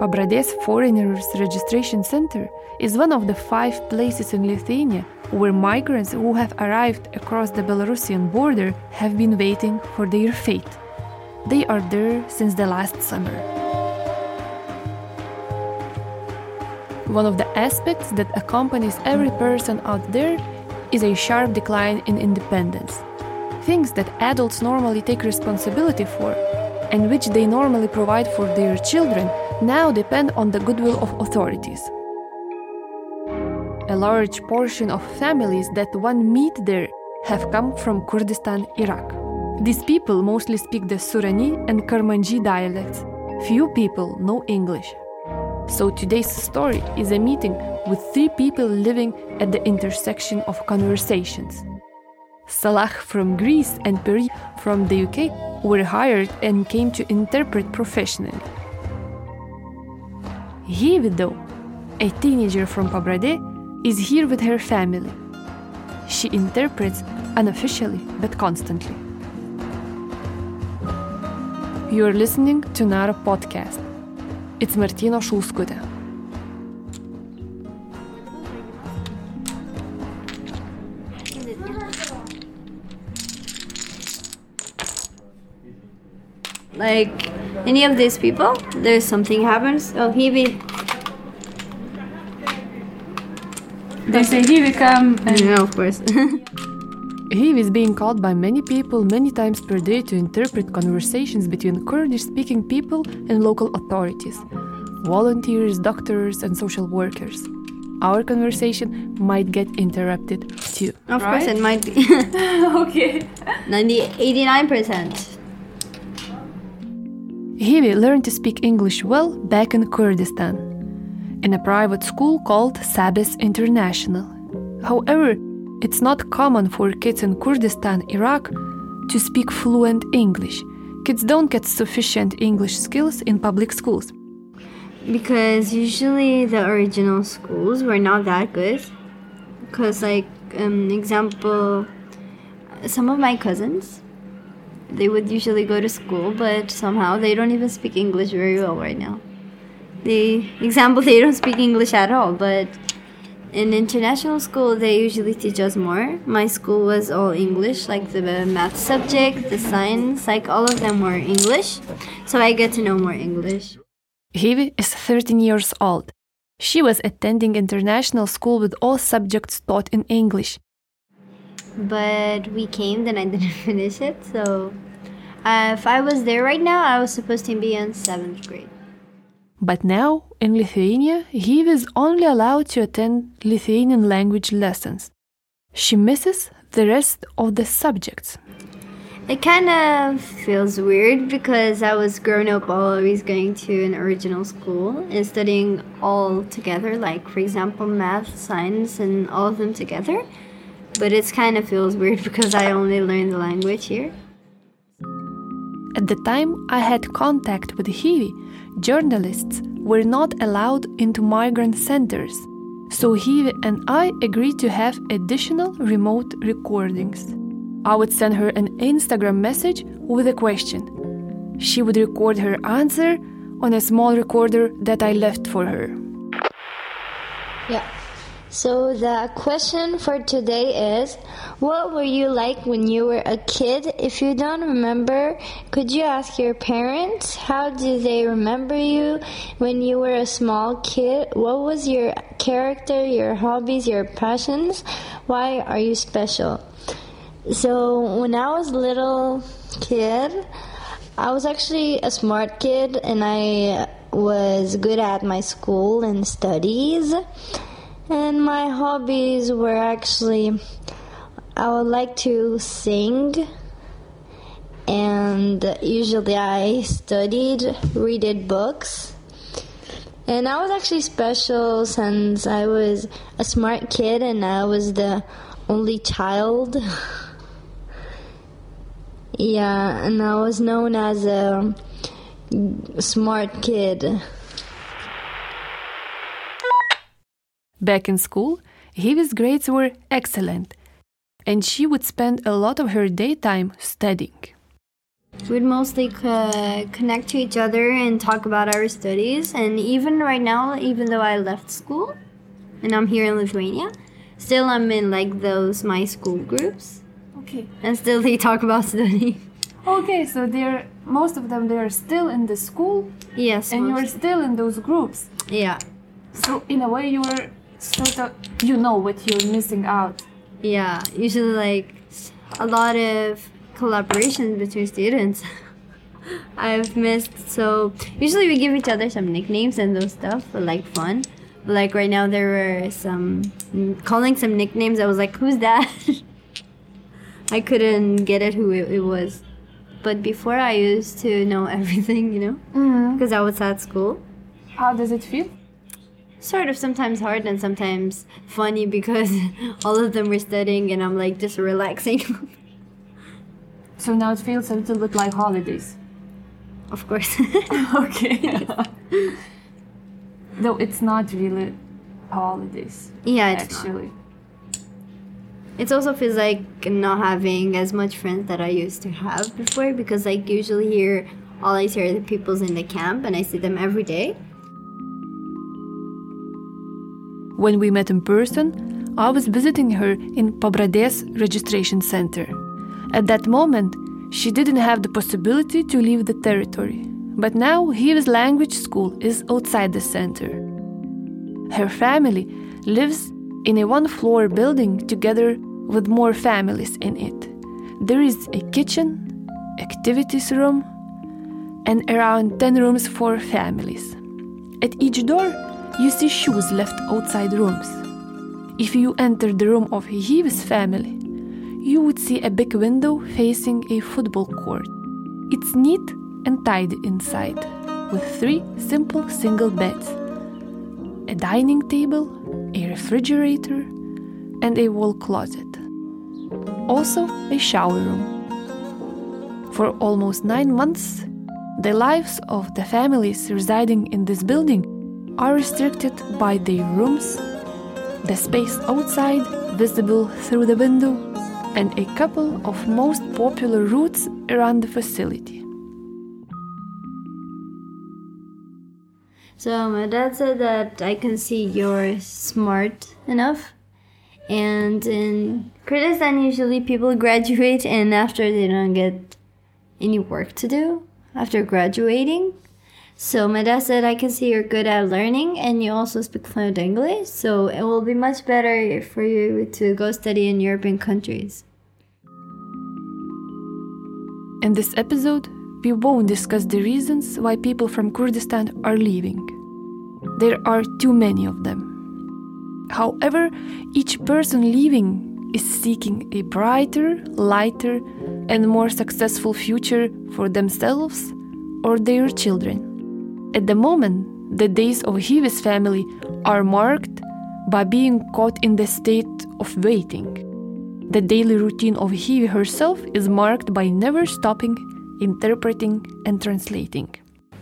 Pabradės Foreigners Registration Center is one of the five places in Lithuania where migrants who have arrived across the Belarusian border have been waiting for their fate. They are there since the last summer. One of the aspects that accompanies every person out there is a sharp decline in independence. Things that adults normally take responsibility for and which they normally provide for their children now depend on the goodwill of authorities. A large portion of families that one meet there have come from Kurdistan, Iraq. These people mostly speak the Sorani and Kurmanji dialects. Few people know English. So today's story is a meeting with three people living at the intersection of conversations. Salah from Greece and Peri from the UK were hired and came to interpret professionally. Hivi, though, a teenager from Pabradė, is here with her family. She interprets unofficially but constantly. You're listening to Nara podcast. It's Martina Šulskutė. Like any of these people, there's something happens. Oh, he be. They say he become. No, of course. He is being called by many people many times per day to interpret conversations between Kurdish speaking people and local authorities, volunteers, doctors, and social workers. Our conversation might get interrupted too. of course, it might be okay. 90, 89%. Hivi learned to speak English well back in Kurdistan, in a private school called Sabis International. However, it's not common for kids in Kurdistan, Iraq, to speak fluent English. Kids don't get sufficient English skills in public schools. Because usually the original schools were not that good. Because, like, um, example, some of my cousins, they would usually go to school, but somehow they don't even speak English very well right now. The example, they don't speak English at all, but in international school, they usually teach us more. My school was all English, like the math subject, the science, like all of them were English. So I get to know more English. Hivi is 13 years old. She was attending international school with all subjects taught in English. But we came then i didn't finish it so uh, if i was there right now i was supposed to be in seventh grade But now, in Lithuania, he is only allowed to attend Lithuanian language lessons. She misses the rest of the subjects. it kind of feels weird because i was growing up always going to an original school and studying all together like for example math science and all of them together but it kind of feels weird because i only learned the language here At the time I had contact with Hivi, journalists were not allowed into migrant centers. So Hivi and I agreed to have additional remote recordings. I would send her an Instagram message with a question. She would record her answer on a small recorder that I left for her. Yeah. So the question for today is What were you like when you were a kid? If you don't remember, could you ask your parents? How do they remember you when you were a small kid? What was your character, your hobbies, your passions? Why are you special? So when I was a little kid, I was actually a smart kid and I was good at my school and studies. And my hobbies were actually, I would like to sing, and usually I studied, read books. And I was actually special since I was a smart kid and I was the only child. yeah, and I was known as a smart kid. Back in school, Hivi's grades were excellent, and she would spend a lot of her daytime studying. We'd mostly co- connect to each other and talk about our studies. And even right now, even though I left school and I'm here in Lithuania, still I'm in like those my school groups. Okay. And still they talk about study. Okay, so they're most of them they're still in the school Yes. and you're still in those groups. yeah. So in a way you're sort of you know what you're missing out. Yeah. Usually like a lot of collaboration between students. I've missed so usually we give each other some nicknames and those stuff for like fun. But like right now there were some mm, calling some nicknames. I was like, who's that? I couldn't get it who it, it was. But before I used to know everything, you know, because I was at school. How does it feel? Sort of sometimes hard and sometimes funny because all of them were studying and I'm like just relaxing. So now it feels a little bit like holidays. of course. okay. Though it's not really holidays. yeah, it's not. actually. It also feels like not having as much friends that I used to have before because like usually here all I see are the peoples in the camp and I see them every day. When we met in person, I was visiting her in Pabradės registration center. At that moment, she didn't have the possibility to leave the territory. But now Hivi's language school is outside the center. Her family lives in a one floor building together with more families in it. There is a kitchen, activities room, and around 10 rooms for families. At each door, you see shoes left outside rooms. If you enter the room of Hivi's family, you would see a big window facing a football court. It's neat and tidy inside, with three simple single beds, a dining table, a refrigerator, and a wall closet. Also, a shower room. For almost nine months, the lives of the families residing in this building are restricted by their rooms, the space outside visible through the window, and a couple of most popular routes around the facility. So my dad said that I can see you're smart enough. And in Kurdistan, usually people graduate and after they don't get any work to do after graduating. So my dad said I can see you're good at learning and you also speak fluent English. So it will be much better for you to go study in European countries. In this episode, we won't discuss the reasons why people from Kurdistan are leaving. There are too many of them. However, each person leaving is seeking a brighter, lighter, and more successful future for themselves or their children. At the moment, the days of Hivi's family are marked by being caught in the state of waiting. The daily routine of Hivi herself is marked by never stopping, interpreting, and translating.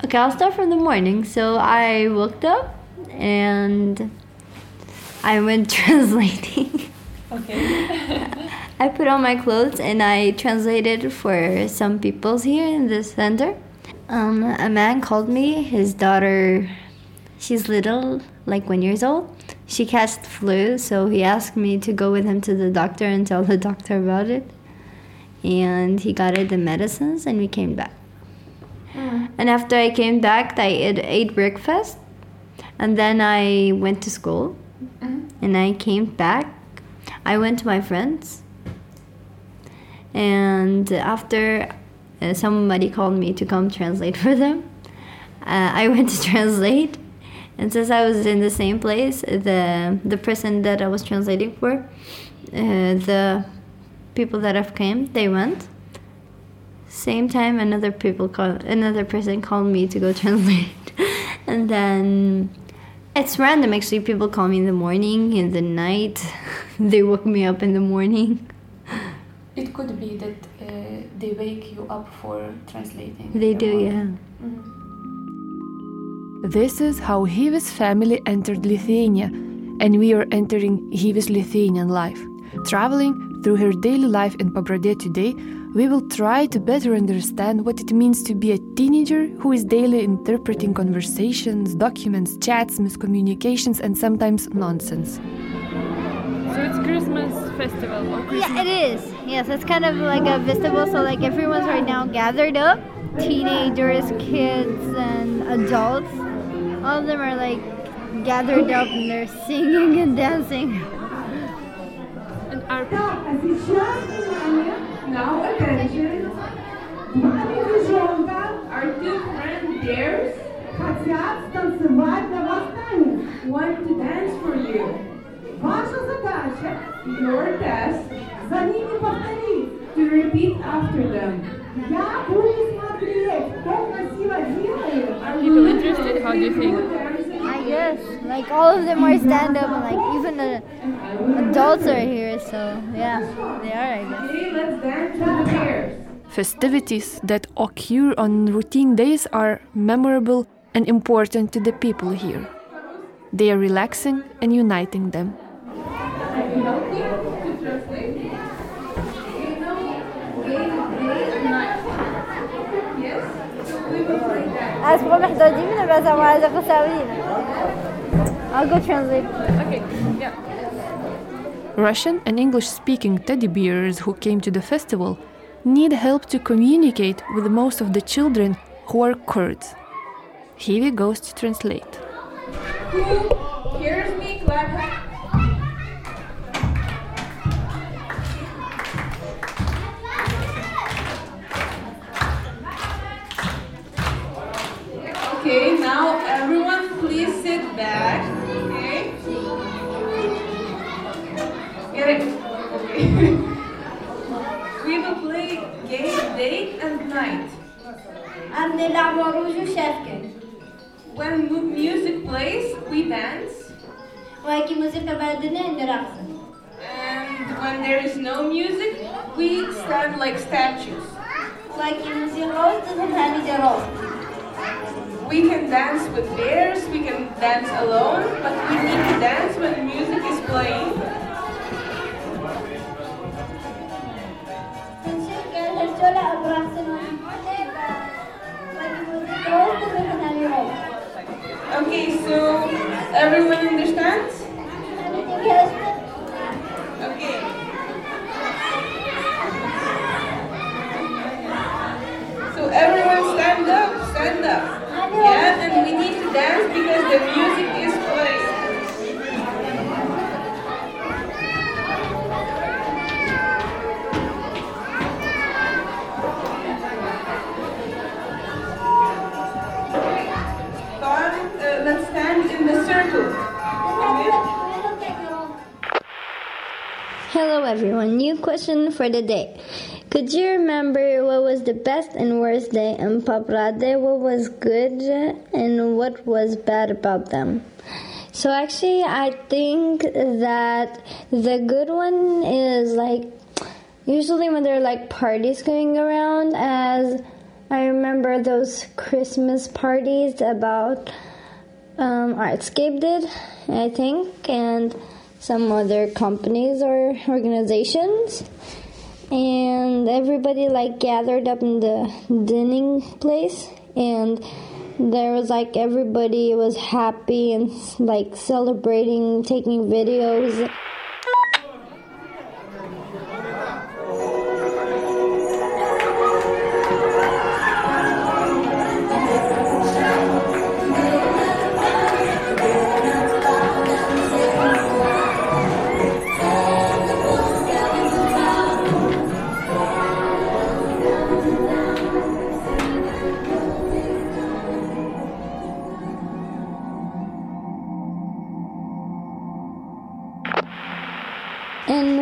Okay, I'll start from the morning. So I woke up and I went translating. Okay. I put on my clothes and I translated for some peoples here in the center. Um, a man called me. His daughter, she's little, like one years old. She catched flu, so he asked me to go with him to the doctor and tell the doctor about it. And he got her the medicines, and we came back. And after I came back, I ate, ate breakfast, and then I went to school. And I came back. I went to my friends. And after uh, somebody called me to come translate for them, uh, I went to translate. And since I was in the same place, the the person that I was translating for, uh, the people that have came, they went. Same time, another people call, another person called me to go translate, and then it's random. Actually, people call me in the morning, in the night. they woke me up in the morning. It could be that Uh, they wake you up for translating. They do, word. yeah. Mm-hmm. This is how Hivi's family entered Lithuania, and we are entering Hivi's Lithuanian life, traveling Through her daily life in Pabradė today, we will try to better understand what it means to be a teenager who is daily interpreting conversations, documents, chats, miscommunications, and sometimes nonsense. So it's Christmas festival or Christmas. Yeah, it is. Yes, it's kind of like a festival. So like everyone's right now gathered up, teenagers, kids, and adults. All of them are like gathered up and they're singing and dancing. And our Now attention. Mamy wyżonka are two friend dares Хотят станцевать для вас танец. want to dance for you. Ваша задача Your task за ними повторить. to repeat after them. Я буду смотреть, кто красиво делает. are people interested? How do you think? I guess like all of them are stand up and like even the adults are here. So yeah, they are. I guess. Okay, let's dance to the pairs. Festivities that occur on routine days are memorable and important to the people here. They are relaxing and uniting them. that. أسبوع محتاجين بس عايزة قصاوين. I'll go translate. Okay, yeah. Russian and English speaking teddy bears who came to the festival need help to communicate with most of the children who are Kurds. Hivi goes to translate. Who hears me clap? Okay, now everyone please sit back. Okay. Get it? Okay. we will play game day and night. When mu- music plays, we dance. And when there is no music, we stand like statues. We can dance with bears, we can dance alone, but we need to dance when music is playing. Okay, so everyone understands? Okay. So everyone stand up, stand up. Yeah, and we need to dance because the music is playing. Uh, let's stand in the circle. Hello, everyone. New question for the day. Could you remember what was the best and worst day in Paprade? What was good and what was bad about them? So, actually, I think that the good one is like usually when there are like parties going around, as I remember those Christmas parties about um, Artscape did, I think, and some other companies or organizations. And everybody like gathered up in the dining place, and there was like everybody was happy and like celebrating, taking videos.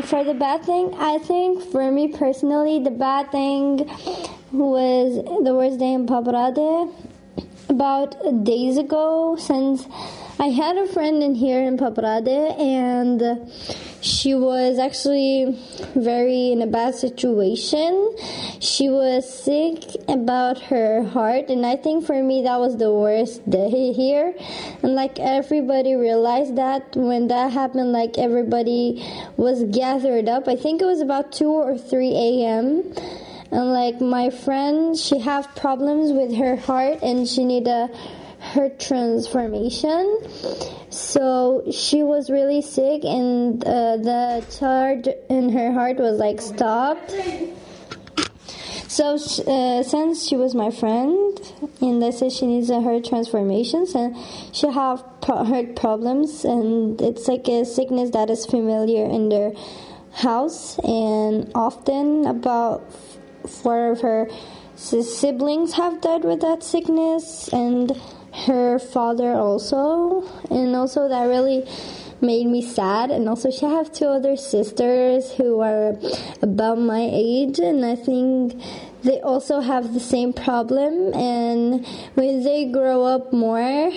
For the bad thing, I think for me personally, the bad thing was the worst day in Paparade. About days ago, since I had a friend in here in Paprade, and she was actually very in a bad situation. She was sick about her heart, and I think for me that was the worst day here. And like everybody realized that when that happened, like everybody was gathered up. I think it was about 2 or 3 a.m and like my friend she have problems with her heart and she need a her transformation. So she was really sick and uh, the charge in her heart was like stopped. So uh, since she was my friend and I said she needs a heart transformations and she have pro- problems and it's like a sickness that is familiar in their house and often about four of her siblings have died with that sickness and her father also and also that really made me sad and also she have two other sisters who are about my age and i think they also have the same problem and when they grow up more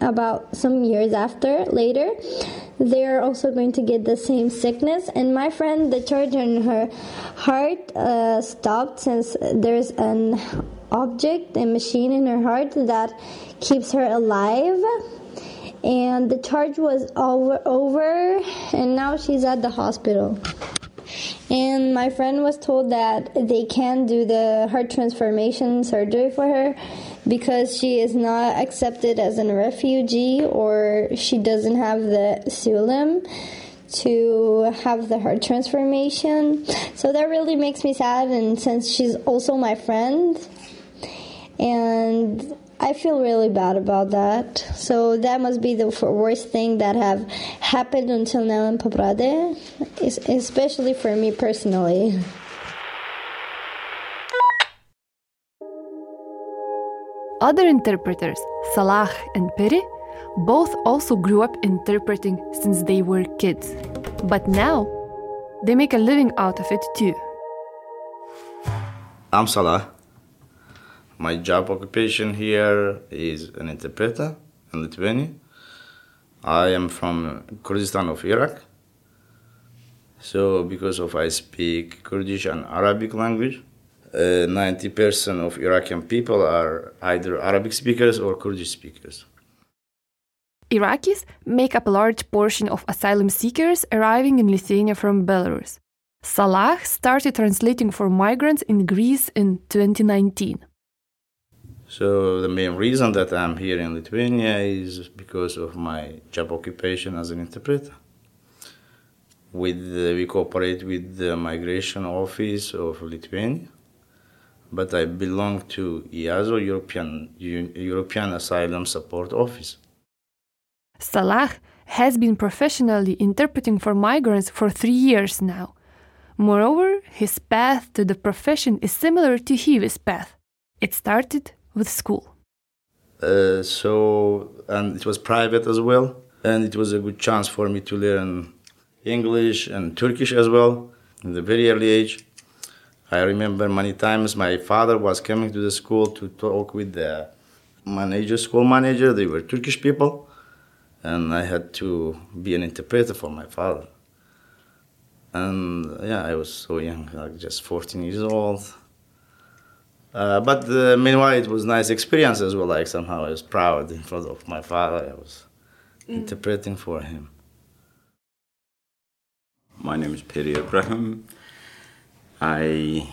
about some years after later they're also going to get the same sickness and my friend the charge in her heart uh, stopped since there's an object a machine in her heart that keeps her alive and the charge was over, over and now she's at the hospital and my friend was told that they can't do the heart transformation surgery for her because she is not accepted as a refugee or she doesn't have the asylum to have the heart transformation. So that really makes me sad and since she's also my friend and I feel really bad about that. So that must be the worst thing that have happened until now in Paprade, especially for me personally. Other interpreters, Salah and Peri, both also grew up interpreting since they were kids. But now, they make a living out of it too. I'm Salah. My job occupation here is an interpreter in Lithuania. I am from Kurdistan of Iraq. So because of I speak Kurdish and Arabic language, uh, 90% of Iraqi people are either Arabic speakers or Kurdish speakers. Iraqis make up a large portion of asylum seekers arriving in Lithuania from Belarus. Salah started translating for migrants in Greece in 2019. So the main reason that I'm here in Lithuania is because of my job occupation as an interpreter. With uh, we cooperate with the migration office of Lithuania, but I belong to EASO, European European Asylum Support Office. Salah has been professionally interpreting for migrants for three years now. Moreover, his path to the profession is similar to Hivi's path. It started with school. Uh, so, and it was private as well, and it was a good chance for me to learn English and Turkish as well in the very early age. I remember many times my father was coming to the school to talk with the manager, school manager. They were Turkish people, and I had to be an interpreter for my father. And yeah, I was so young, like just 14 years old. Uh, but uh, meanwhile, it was nice experience as well. Like somehow I was proud in front of my father. I was mm. interpreting for him. My name is Peri Ibrahim. I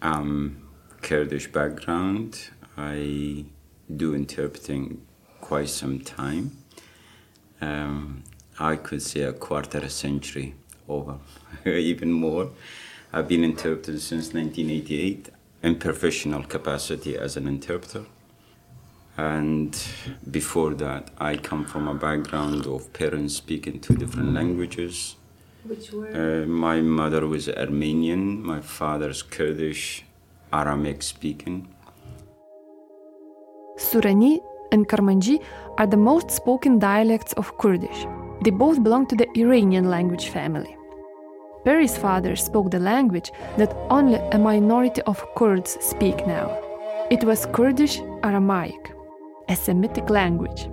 am Kurdish background. I do interpreting quite some time. Um, I could say a quarter a century over, even more. I've been interpreting since 1988 in professional capacity as an interpreter. And before that, I come from a background of parents speaking two different languages. Which were? Uh, my mother was Armenian, my father's Kurdish, Aramaic speaking. Sorani and Kurmanji are the most spoken dialects of Kurdish. They both belong to the Iranian language family. Peri's father spoke the language that only a minority of Kurds speak now. It was Kurdish Aramaic, a Semitic language.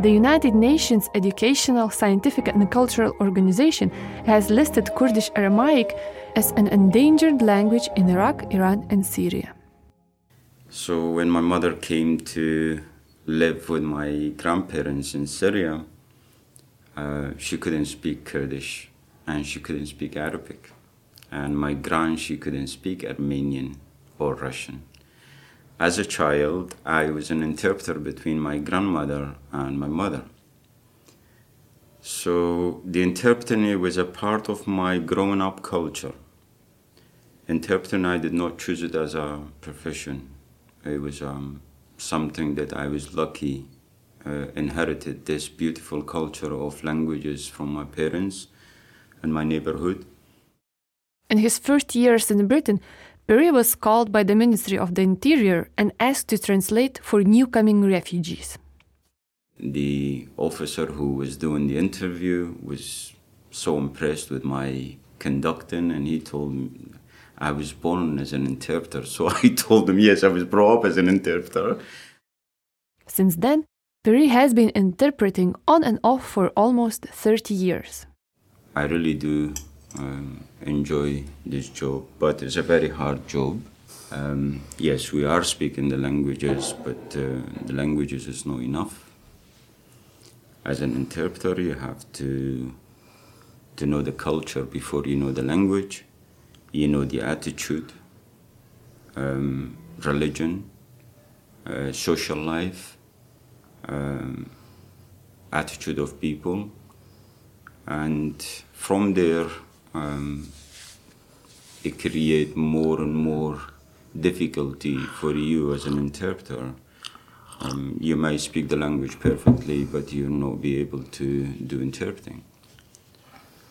The United Nations Educational, Scientific and Cultural Organization has listed Kurdish Aramaic as an endangered language in Iraq, Iran, and Syria. So when my mother came to live with my grandparents in Syria, uh, she couldn't speak Kurdish and she couldn't speak Arabic. And my grand, she couldn't speak Armenian or Russian. As a child, I was an interpreter between my grandmother and my mother. So the interpreting was a part of my growing up culture. Interpreting, I did not choose it as a profession. It was um, something that I was lucky uh, inherited this beautiful culture of languages from my parents and my neighborhood. In his first years in Britain, Peri was called by the Ministry of the Interior and asked to translate for new coming refugees. The officer who was doing the interview was so impressed with my conducting, and he told me I was born as an interpreter. So I told him, yes, I was brought up as an interpreter. Since then, Peri has been interpreting on and off for almost 30 years. I really do um, enjoy this job, but it's a very hard job. Um, yes, we are speaking the languages, but uh, the languages is not enough. As an interpreter, you have to to know the culture before you know the language. You know the attitude, um, religion, uh, social life, um, attitude of people, and from there um, it create more and more difficulty for you as an interpreter. Um, you may speak the language perfectly, but you'll not be able to do interpreting.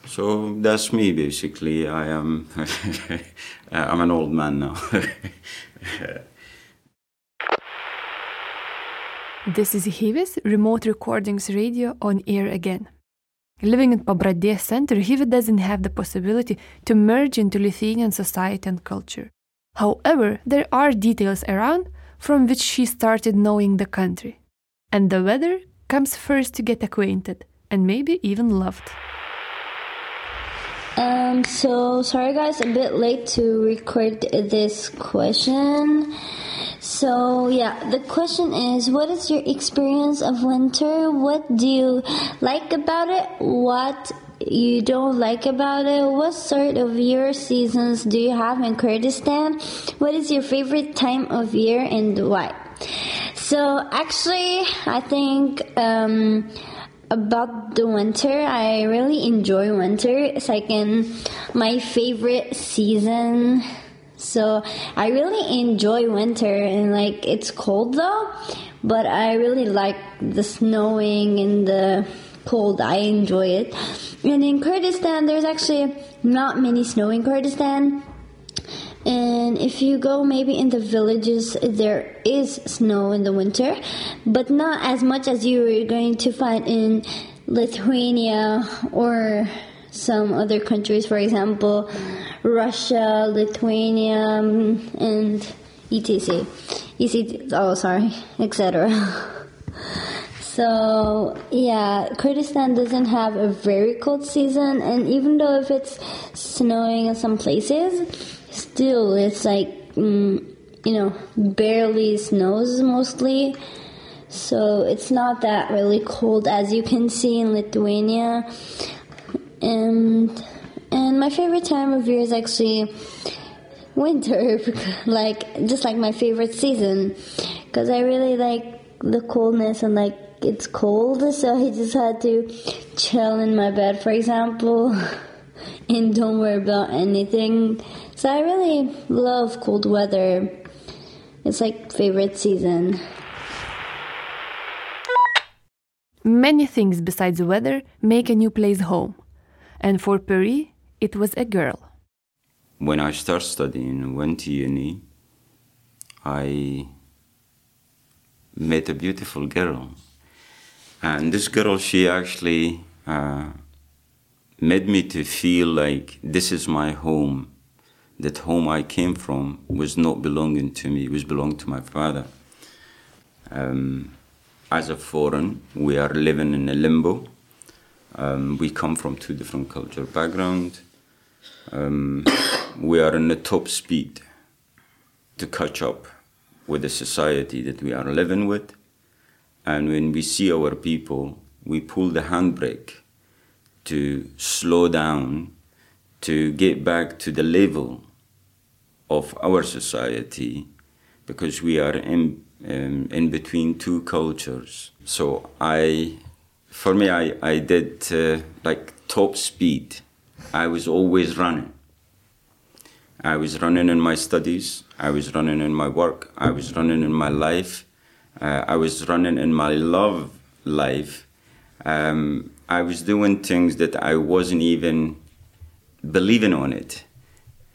So that's me basically. I am I'm an old man now. This is Hivi's Remote Recordings Radio on air again. Living in Pabradė center, Hivi doesn't have the possibility to merge into Lithuanian society and culture. However, there are details around from which she started knowing the country. And the weather comes first to get acquainted and maybe even loved. Um, so sorry guys, a bit late to record this question. So yeah, the question is, what is your experience of winter? What do you like about it? What you don't like about it? What sort of year seasons do you have in Kurdistan? What is your favorite time of year and why? So actually, I think um, about the winter, I really enjoy winter. It's like in my favorite season. So I really enjoy winter and like it's cold though, but I really like the snowing and the cold. I enjoy it. And in Kurdistan, there's actually not many snow in Kurdistan. And if you go maybe in the villages, there is snow in the winter, but not as much as you are going to find in Lithuania or some other countries, for example, Russia, Lithuania, um, and etc. etc. Oh, sorry, etc. So yeah, Kurdistan doesn't have a very cold season, and even though if it's snowing in some places, still it's like mm, you know barely snows mostly. So it's not that really cold as you can see in Lithuania. And and my favorite time of year is actually winter, like just like my favorite season, because I really like the coldness and like it's cold, so I just had to chill in my bed, for example, and don't worry about anything. So I really love cold weather. It's like favorite season. Many things besides the weather make a new place home. And for Peri, it was a girl. When I started studying, went to uni, I met a beautiful girl. And this girl, she actually uh, made me to feel like this is my home. That home I came from was not belonging to me, it was belonging to my father. Um, as a foreign, we are living in a limbo. Um, we come from two different cultural backgrounds. Um, we are in the top speed to catch up with the society that we are living with. And when we see our people, we pull the handbrake to slow down, to get back to the level of our society, because we are in, um, in between two cultures. So I, for me, I, I did uh, like top speed. I was always running. I was running in my studies. I was running in my work. I was running in my life. Uh, I was running in my love life. Um, I was doing things that I wasn't even believing on it.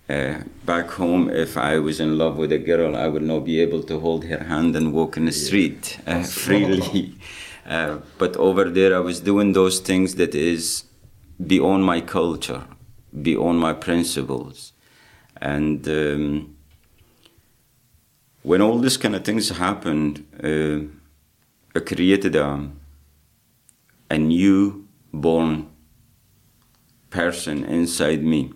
Uh, back home, if I was in love with a girl, I would not be able to hold her hand and walk in the street uh, freely. Uh, but over there, I was doing those things that is beyond my culture, beyond my principles. And um, when all these kind of things happened, uh, I created a, a new born person inside me.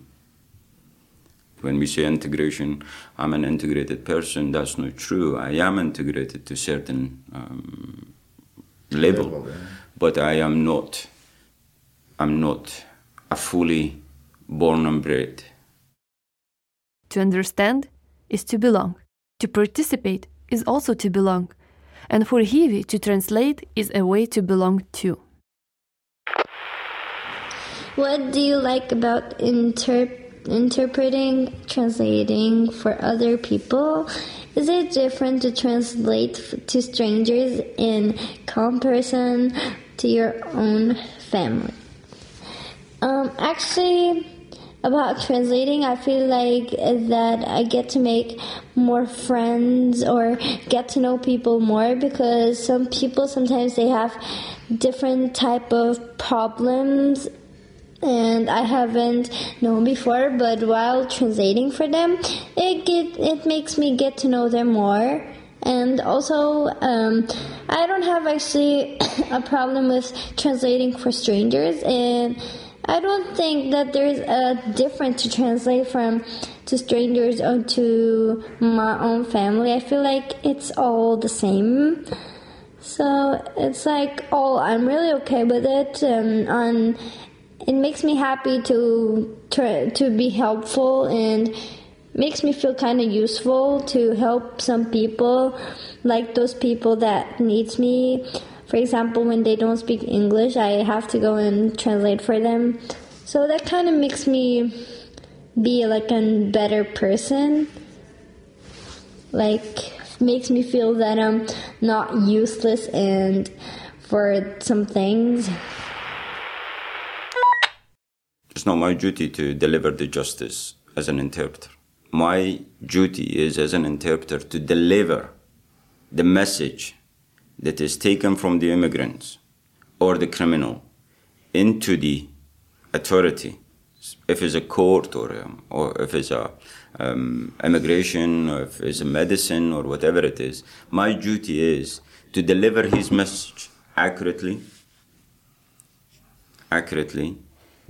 When we say integration, I'm an integrated person. That's not true. I am integrated to certain um, level, level yeah. but I am not. I'm not a fully born and bred. To understand is to belong. To participate is also to belong. And for Hivi, to translate is a way to belong too. What do you like about inter- interpreting, translating for other people? Is it different to translate to strangers in comparison to your own family? Um, actually, about translating, I feel like that I get to make more friends or get to know people more because some people sometimes they have different type of problems and I haven't known before, but while translating for them, it get it makes me get to know them more. And also, um, I don't have actually a problem with translating for strangers, and I don't think that there's a difference to translate from to strangers or to my own family. I feel like it's all the same. So it's like, oh, I'm really okay with it. Um, on it makes me happy to to be helpful and makes me feel kind of useful to help some people like those people that needs me. For example when they don't speak english i have to go and translate for them. So that kind of makes me be like a better person. Like makes me feel that i'm not useless and for some things it's not my duty to deliver the justice as an interpreter. My duty is, as an interpreter, to deliver the message that is taken from the immigrants or the criminal into the authority, if it's a court or, um, or if it's a um, immigration or if it's a medicine or whatever it is, my duty is to deliver his message accurately, accurately,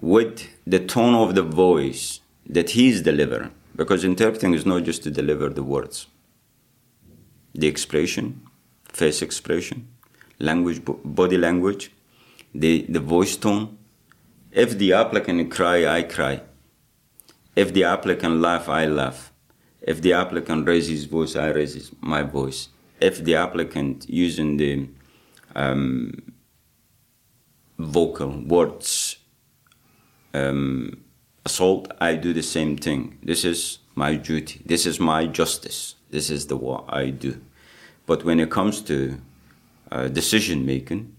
with the tone of the voice that he's delivering. Because interpreting is not just to deliver the words, the expression, face expression, language, body language, the, the voice tone. If the applicant cry, I cry. If the applicant laugh, I laugh. If the applicant raises his voice, I raise my voice. If the applicant using the um, vocal words um, assault, I do the same thing. This is my duty. This is my justice. This is the what I do. But when it comes to uh, decision making,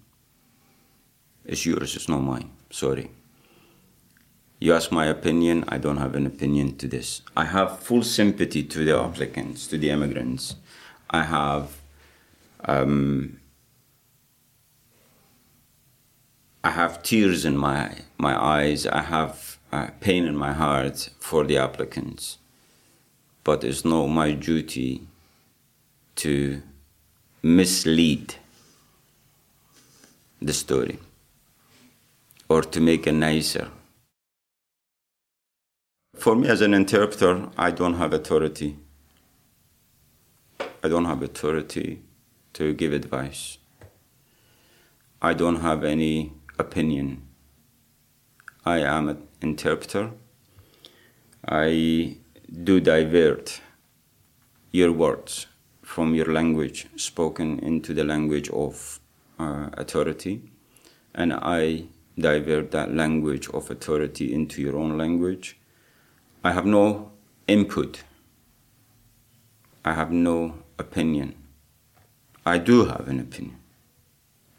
it's yours, it's not mine. Sorry. You ask my opinion, I don't have an opinion to this. I have full sympathy to the applicants, to the immigrants. I have um, I have tears in my my eyes. I have uh, pain in my heart for the applicants, but it's not my duty to mislead the story or to make it nicer. For me, as an interpreter, I don't have authority. I don't have authority to give advice. I don't have any opinion. I am an interpreter. I do divert your words from your language spoken into the language of uh, authority, and I divert that language of authority into your own language. I have no input. I have no opinion. I do have an opinion,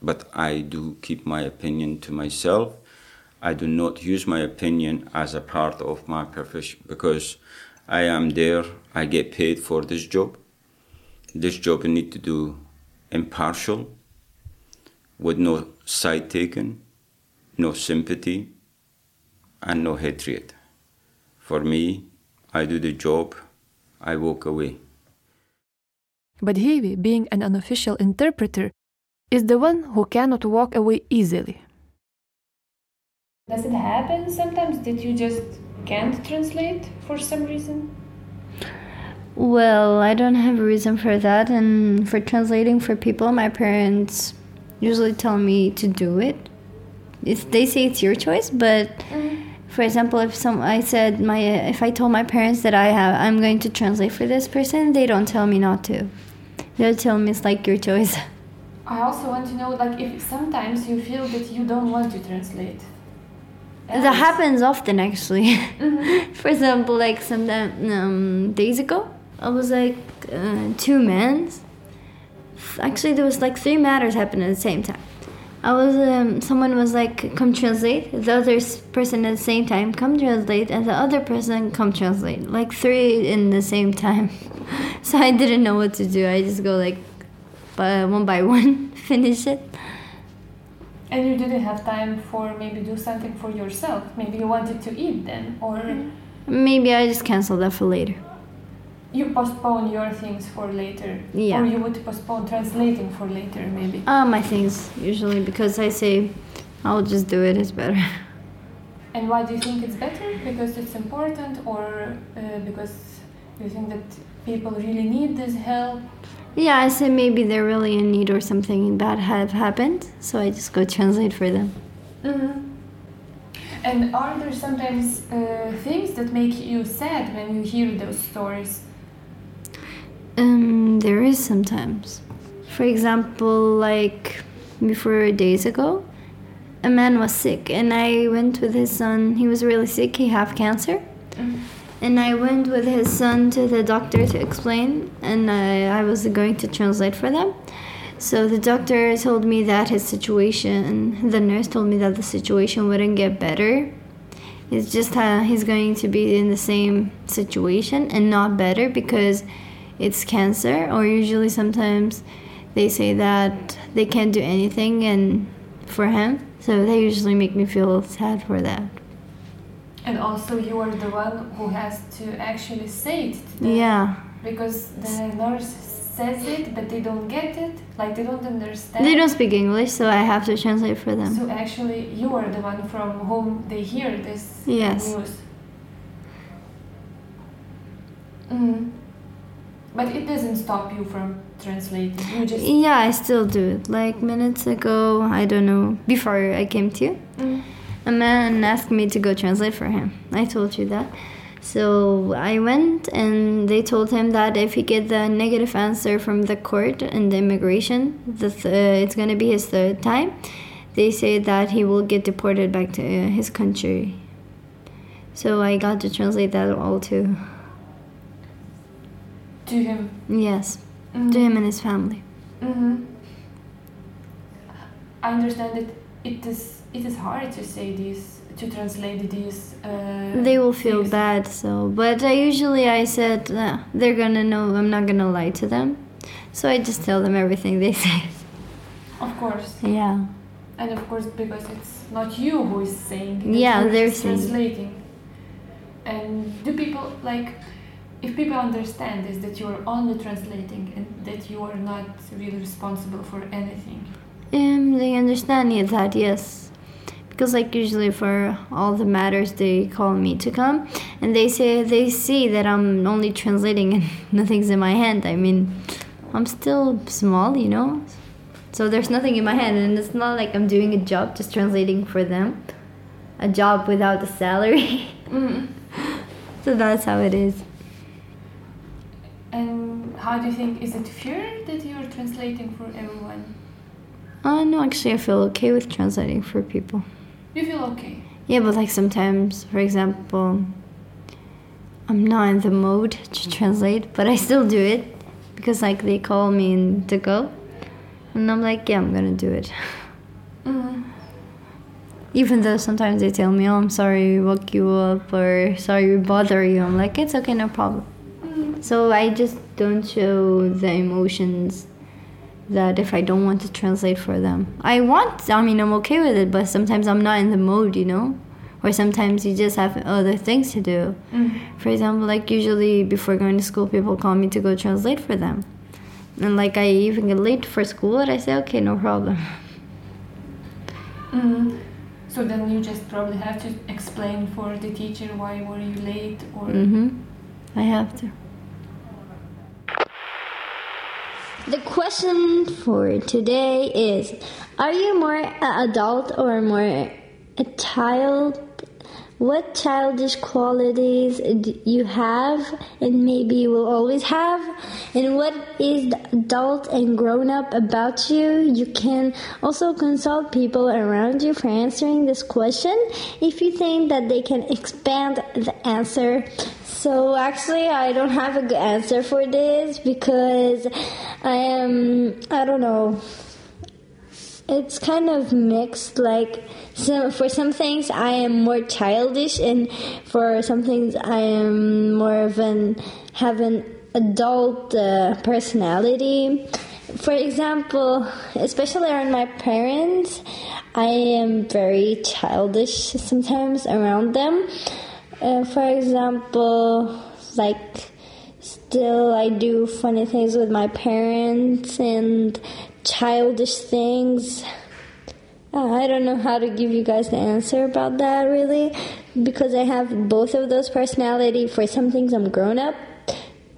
but I do keep my opinion to myself. I do not use my opinion as a part of my profession because I am there, I get paid for this job. This job I need to do impartial, with no side taken, no sympathy, and no hatred. For me, I do the job, I walk away. But Hivi, being an unofficial interpreter, is the one who cannot walk away easily. Does it happen sometimes that you just can't translate for some reason? Well, I don't have a reason for that, and for translating for people, my parents usually tell me to do it. It's, they say it's your choice, but mm-hmm. for example, if some I said my if I told my parents that I have I'm going to translate for this person, they don't tell me not to. They'll tell me it's like your choice. I also want to know, like, if sometimes you feel that you don't want to translate. That happens often, actually. For example, like some um, days ago, I was like uh, two men. Actually, there was like three matters happening at the same time. I was um, someone was like come translate. The other person at the same time come translate, and the other person come translate. Like three in the same time. so I didn't know what to do. I just go like by one by one, finish it. And you didn't have time for maybe do something for yourself. Maybe you wanted to eat then, or Maybe I just cancel that for later. you postpone your things for later. Yeah. Or you would postpone translating for later, maybe. Uh, my things usually because I say I'll just do it. It's better. And why do you think it's better? Because it's important, or uh, because you think that people really need this help? Yeah, I say maybe they're really in need or something bad have happened, so I just go translate for them. Mm-hmm. And are there sometimes uh, things that make you sad when you hear those stories? Um, there is sometimes. For example, like before days ago, a man was sick, and I went with his son. He was really sick. He had cancer, and I went with his son to the doctor to explain, and I, I was going to translate for them. So the doctor told me that his situation, the nurse told me that the situation wouldn't get better. It's just uh, he's going to be in the same situation and not better because it's cancer, or usually sometimes they say that they can't do anything and for him. So they usually make me feel sad for that. And also, you are the one who has to actually say it. to them. Yeah. Because the nurse says it, but they don't get it. Like they don't understand. They don't speak English, so I have to translate for them. So actually, you are the one from whom they hear this Yes. news. Mm. But it doesn't stop you from translating. You just Yeah, I still do it. Like minutes ago, I don't know, before I came to you, Mm. A man asked me to go translate for him. I told you that. So I went and they told him that if he get the negative answer from the court and the immigration, the th- uh, it's gonna be his third time. They say that he will get deported back to uh, his country. So I got to translate that all too. to him. Yes, Mhm. to him and his family. hmm I understand that it is it is hard to say this to translate this Uh, they will feel things. bad so but i usually i said they're gonna know i'm not gonna lie to them so i just tell them everything they say Of course, yeah and of course because it's not you who is saying. it, Yeah, they're just saying it. translating. And do people like? If people understand this, that you're only translating and that you are not really responsible for anything. Um, they understand that yes, because like usually for all the matters they call me to come, and they say they see that I'm only translating and nothing's in my hand. I mean, I'm still small, you know, so there's nothing in my hand, and it's not like I'm doing a job just translating for them, a job without a salary. so that's how it is. And how do you think, is it fair that you're translating for everyone? Uh, no, actually, I feel okay with translating for people. You feel okay? Yeah, but like sometimes, for example, I'm not in the mood to translate, but I still do it because like they call me in to go, and I'm like, yeah, I'm gonna do it. Mm-hmm. Even though sometimes they tell me, oh, I'm sorry we woke you up or sorry we bother you, I'm like, it's okay, no problem. So I just don't show the emotions that if I don't want to translate for them. I want, I mean, I'm okay with it, but sometimes I'm not in the mood, you know? Or sometimes you just have other things to do. For example, like usually before going to school, people call me to go translate for them. And like I even get late for school, and I say, okay, no problem. Mm. So then you just probably have to explain for the teacher why were you late or hmm I have to. The question for today is Are you more an adult or more a child? What childish qualities you have and maybe you will always have? And what is adult and grown up about you? You can also consult people around you for answering this question if you think that they can expand the answer. So actually, I don't have a good answer for this because I am, I don't know, it's kind of mixed. Like, so for some things, I am more childish, and for some things, I am more of an have an adult uh, personality. For example, especially around my parents, I am very childish sometimes around them. Uh, for example, like still I do funny things with my parents and childish things. Uh, I don't know how to give you guys the answer about that really because I have both of those personality. For some things I'm grown up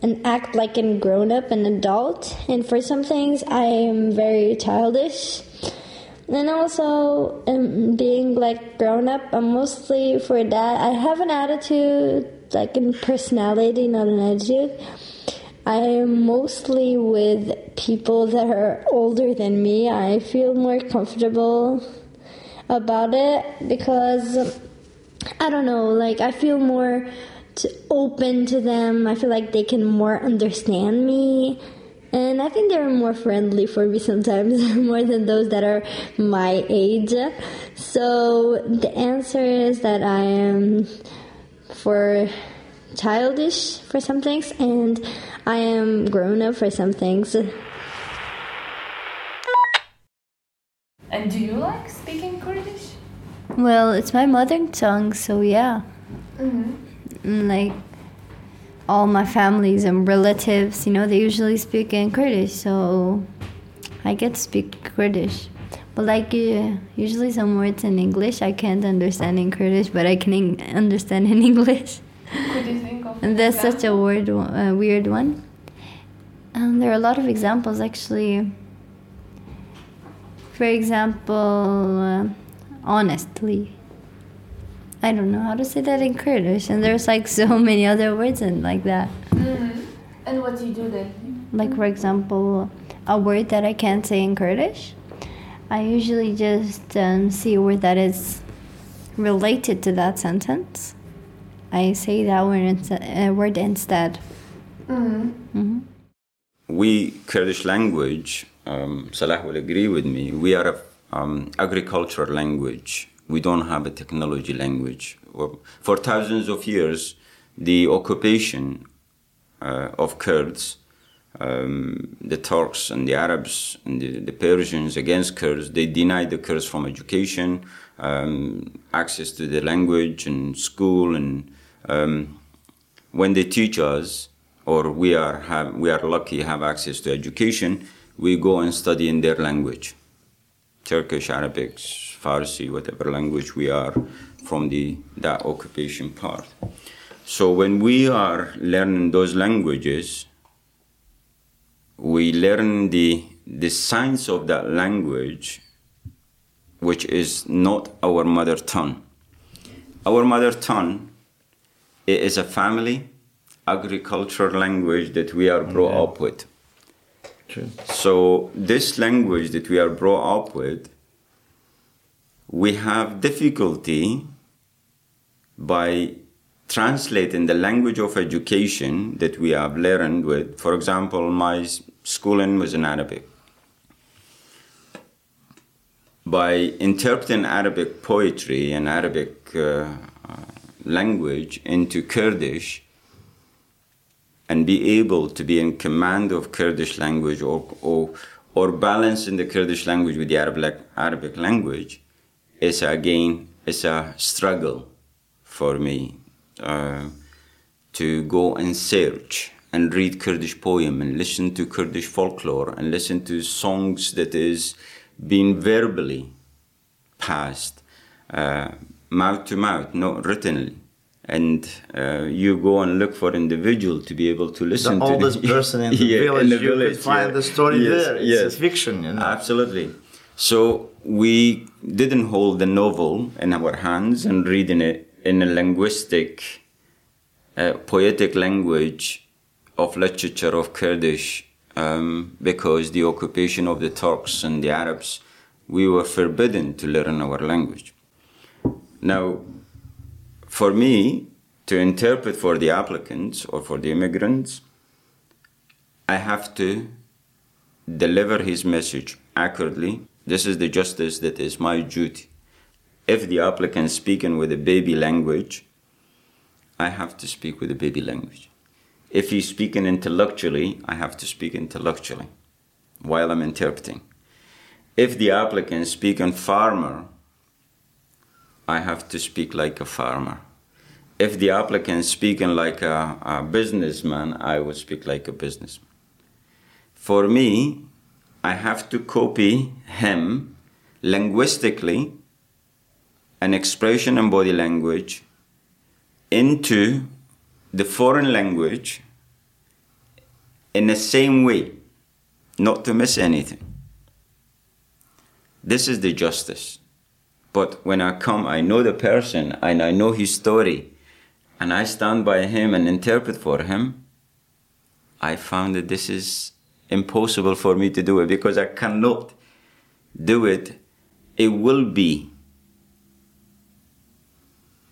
and act like I'm grown up and adult and for some things I am very childish. And also, um, being like grown up, I'm mostly for that. I have an attitude, like in personality, not an attitude. I am mostly with people that are older than me. I feel more comfortable about it because I don't know, like I feel more to open to them. I feel like they can more understand me. And I think they're more friendly for me sometimes, more than those that are my age. So the answer is that I am for childish for some things and I am grown up for some things. And do you like speaking Kurdish? Well, it's my mother tongue, so yeah. Mm-hmm. Like all my families and relatives, you know, they usually speak in Kurdish, so I get to speak Kurdish. But like uh, usually some words in English I can't understand in Kurdish, but I can in- understand in English. Could you think of And that's an such a word, uh, weird one. And there are a lot of examples actually. For example, uh, honestly. I don't know how to say that in Kurdish, and there's like so many other words in like that. Mhm. And what do you do then? Like for example, a word that I can't say in Kurdish. I usually just um, see a word that is related to that sentence. I say that word, instead, uh, word instead. Mm-hmm. hmm we Kurdish language, um, Salah will agree with me. We are an um, agricultural language. We don't have a technology language. For thousands of years, the occupation uh, of Kurds, um, the Turks and the Arabs and the, the Persians against Kurds, they denied the Kurds from education, um, access to the language and school, and um, when they teach us, or we are have, we are lucky have access to education, we go and study in their language. Turkish, Arabic, Farsi, whatever language we are from the that occupation part. So when we are learning those languages, we learn the the science of that language, which is not our mother tongue. Our mother tongue is a family agricultural language that we are brought Yeah. up with. True. So this language that we are brought up with, we have difficulty by translating the language of education that we have learned with. For example, my schooling was in Arabic. By interpreting Arabic poetry and Arabic uh, language into Kurdish, and be able to be in command of Kurdish language or, or, or balance in the Kurdish language with the Arab, Arabic language is again is a struggle for me uh, to go and search and read Kurdish poem and listen to Kurdish folklore and listen to songs that is being verbally passed uh, mouth to mouth, not writtenly. And uh, you go and look for individual to be able to listen to The oldest person in the Yeah, village, you village, could find yeah. the story Yes, there. It's yes. a fiction, you know. Absolutely. So we didn't hold the novel in our hands and reading it in a linguistic, uh, poetic language of literature of Kurdish um, because the occupation of the Turks and the Arabs, we were forbidden to learn our language. Now, for me to interpret for the applicants or for the immigrants, I have to deliver his message accurately. This is the justice that is my duty. If the applicant speaking with a baby language, I have to speak with a baby language. If he's speaking intellectually, I have to speak intellectually while I'm interpreting. If the applicant is speaking farmer, I have to speak like a farmer. If the applicant is speaking like a, a businessman, I would speak like a businessman. For me, I have to copy him linguistically, an expression and body language, into the foreign language in the same way, not to miss anything. This is the justice. But when I come, I know the person and I know his story, and I stand by him and interpret for him. I found that this is impossible for me to do it because I cannot do it. It will be.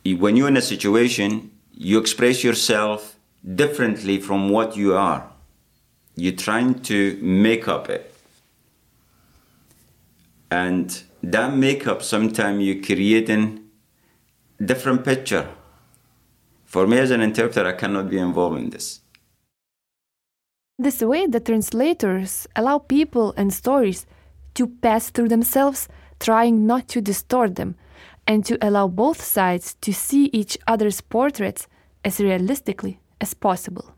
When you're in a situation, you express yourself differently from what you are. You're trying to make up it. And that makeup, sometimes you're creating different picture. For me as an interpreter, I cannot be involved in this. This way, the translators allow people and stories to pass through themselves, trying not to distort them, and to allow both sides to see each other's portraits as realistically as possible.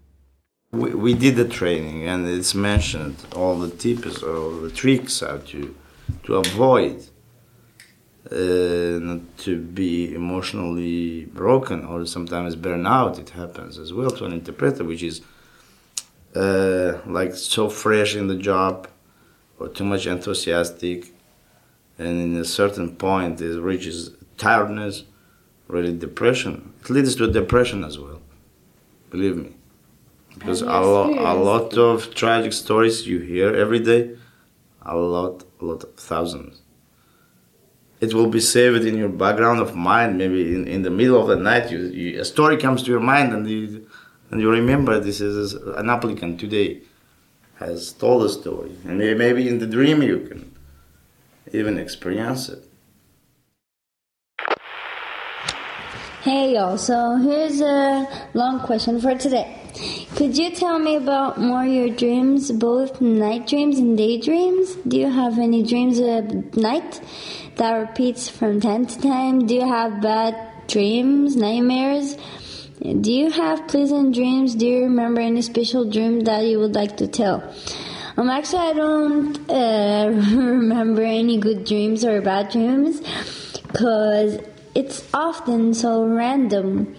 We, we did the training, and it's mentioned all the tips, all the tricks how to to avoid uh, not to be emotionally broken or sometimes burnout. It happens as well to an interpreter, which is uh, like so fresh in the job or too much enthusiastic, and in a certain point it reaches tiredness, really depression. It leads to depression as well. Believe me because a, lo- a lot of tragic stories you hear every day a lot a lot of thousands it will be saved in your background of mind maybe in, in the middle of the night you, you, a story comes to your mind and you and you remember this is an applicant today has told a story and maybe in the dream you can even experience it Hey y'all, so here's a long question for today. Could you tell me about more your dreams, both night dreams and daydreams? Do you have any dreams at night that repeats from time to time? Do you have bad dreams, nightmares? Do you have pleasant dreams? Do you remember any special dream that you would like to tell? Um, actually, I don't uh, remember any good dreams or bad dreams because it's often so random.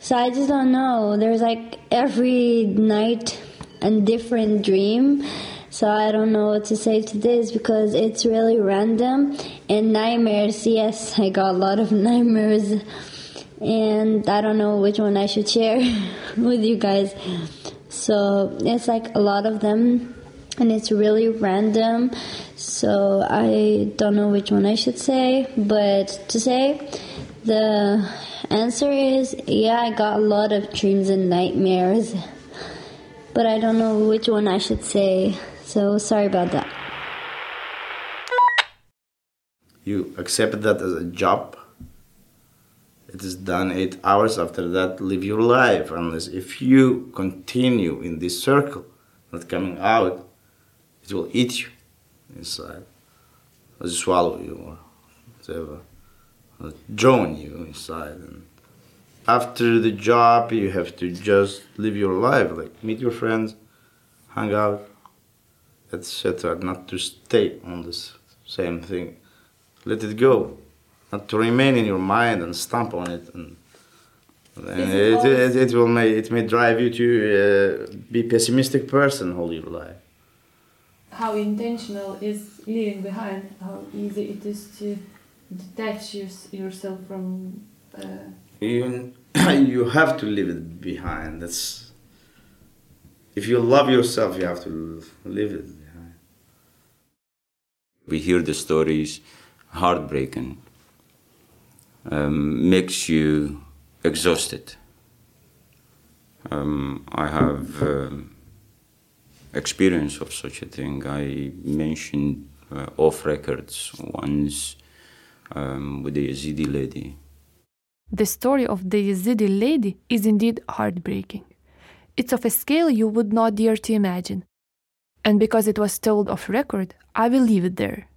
So I just don't know. There's like every night a different dream. So I don't know what to say to this because it's really random. And nightmares, yes, I got a lot of nightmares. And I don't know which one I should share with you guys. So it's like a lot of them and it's really random. So I don't know which one I should say, but to say the answer is yeah, I got a lot of dreams and nightmares, but I don't know which one I should say. So sorry about that. You accept that as a job. It is done eight hours after that, live your life. Unless if you continue in this circle, not coming out, it will eat you inside, or swallow you, or whatever, or drown you inside. And after the job, you have to just live your life, like meet your friends, hang out, etc. Not to stay on this same thing. Let it go, not to remain in your mind and stamp on it. And, and it, it, it, will may it may drive you to uh, be pessimistic person all your life. How intentional is leaving behind? How easy it is to detach yours- yourself from. Uh, you you have to leave it behind. That's if you love yourself, you have to leave it. We hear the stories, heartbreaking, um, makes you exhausted. Um, I have um, experience of such a thing. I mentioned uh, off records once um, with the Yazidi lady. The story of the Yazidi lady is indeed heartbreaking. It's of a scale you would not dare to imagine. And because it was told off record, I will leave it there,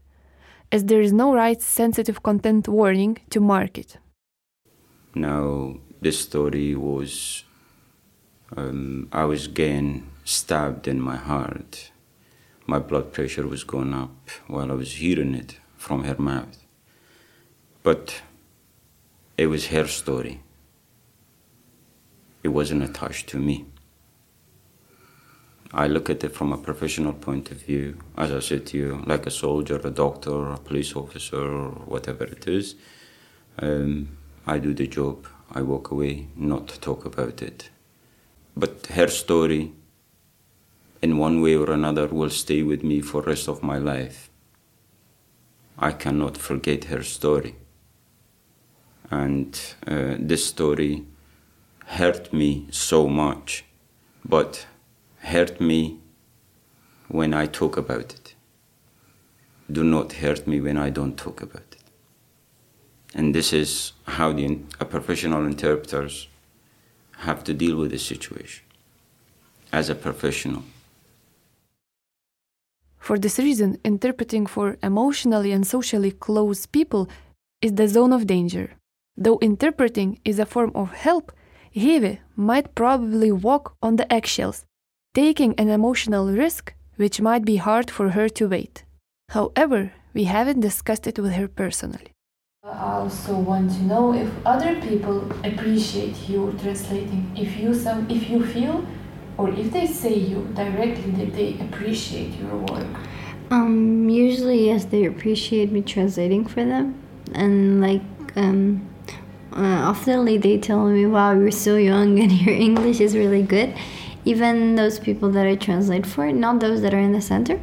as there is no rights sensitive content warning to mark it. Now, this story was, um, I was getting stabbed in my heart. My blood pressure was going up while I was hearing it from her mouth. But it was her story. It wasn't attached to me. I look at it from a professional point of view, as I said to you, like a soldier, a doctor, a police officer, or whatever it is. Um, I do the job, I walk away, not talk about it. But her story, in one way or another, will stay with me for rest of my life. I cannot forget her story. And uh, this story hurt me so much, but hurt me when I talk about it. Do not hurt me when I don't talk about it. And this is how the a professional interpreters have to deal with the situation as a professional. For this reason, interpreting for emotionally and socially close people is the zone of danger. Though interpreting is a form of help, Hivi might probably walk on the eggshells, taking an emotional risk which might be hard for her to wait. However, we haven't discussed it with her personally. I also want to know if other people appreciate you translating. If you some, if you feel, or if they say you directly that they appreciate your work. Um, usually, yes, they appreciate me translating for them, and like, um, uh, oftenly they tell me, "Wow, you're so young and your English is really good." Even those people that I translate for, not those that are in the center,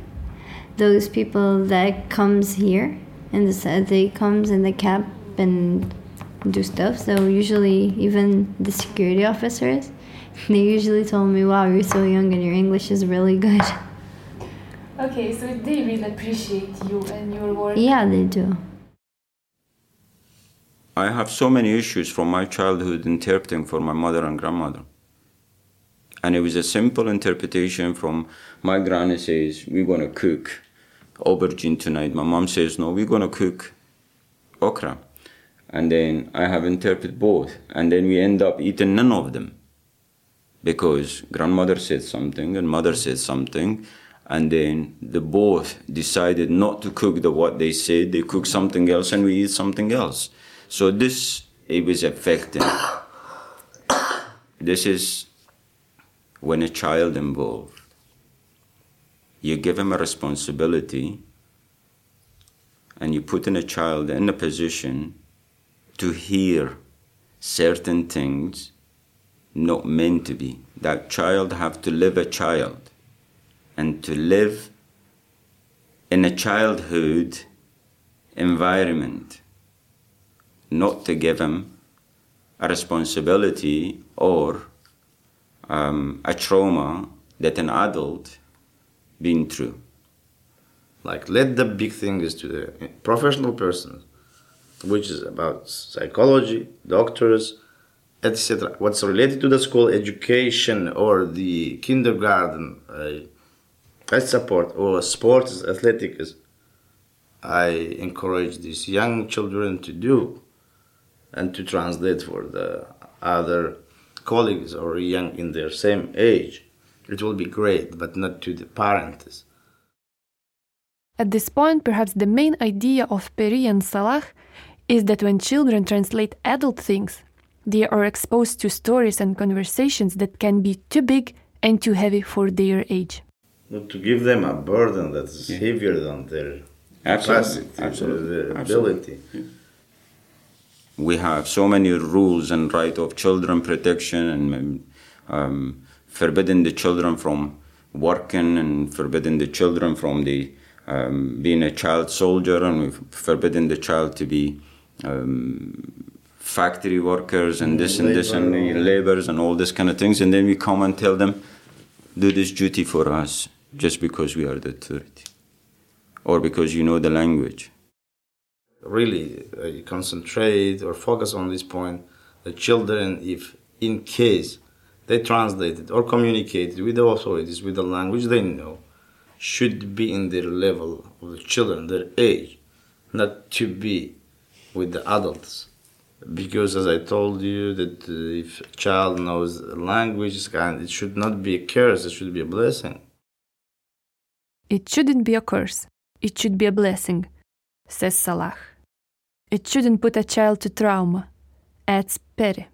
those people that comes here and the they comes in the cab and do stuff. So usually, even the security officers, they usually told me, "Wow, you're so young and your English is really good." Okay, so they really appreciate you and your work. Yeah, they do. I have so many issues from my childhood interpreting for my mother and grandmother. And it was a simple interpretation from my granny says, We're gonna cook aubergine tonight. My mom says, No, we're gonna cook okra. And then I have interpreted both. And then we end up eating none of them. Because grandmother said something and mother said something. and then the both decided not to cook the what they said. They cook something else, and we eat something else. So this it was affecting. this is when a child involved. You give him a responsibility, and you put in a child in a position to hear certain things not meant to be. That child have to live a child and to live in a childhood environment, not to give him a responsibility or um, a trauma that an adult been through. Like let the big things to the professional person, which is about psychology, doctors, etc. What's related to the school education or the kindergarten, uh, support or sports, athletics, I encourage these young children to do and to translate for the other colleagues or young in their same age. It will be great, but not to the parents. At this point, perhaps the main idea of Peri and Salah is that when children translate adult things, they are exposed to stories and conversations that can be too big and too heavy for their age. Not to give them a burden that is heavier than their Absolutely, capacity, absolutely, their absolutely. ability. We have so many rules and right of children protection and um, forbidding the children from working and forbidding the children from the um, being a child soldier and we've forbidden the child to be um, factory workers and this and this and the laborers and all this kind of things. And then we come and tell them do this duty for us just because we are the authority or because you know the language really uh, concentrate or focus on this point the children if in case they translated or communicated with the authorities with the language they know should be in their level of the children their age not to be with the adults. Because as i told you that uh, if a child knows a language it should not be a curse it should be a blessing. It shouldn't be a curse, it should be a blessing, says Salah. It shouldn't put a child to trauma, adds Peri.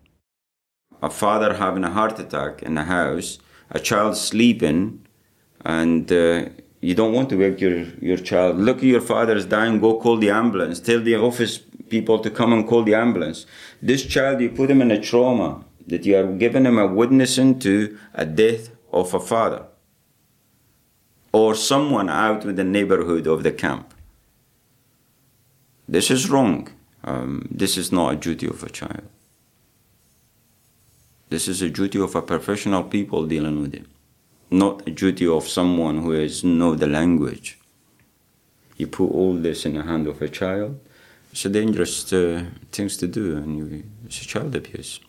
a father having a heart attack in the house, a child sleeping, and uh, you don't want to wake your, your child. Look, your father is dying, go call the ambulance. Tell the office people to come and call the ambulance. This child, you put him in a trauma that you are giving him a witnessing to a death of a father or someone out in the neighborhood of the camp. This is wrong. Um, this is not a duty of a child. This is a duty of a professional people dealing with it, not a duty of someone who has know the language. You put all this in the hand of a child. It's a dangerous uh, things to do, and you, it's child abuse.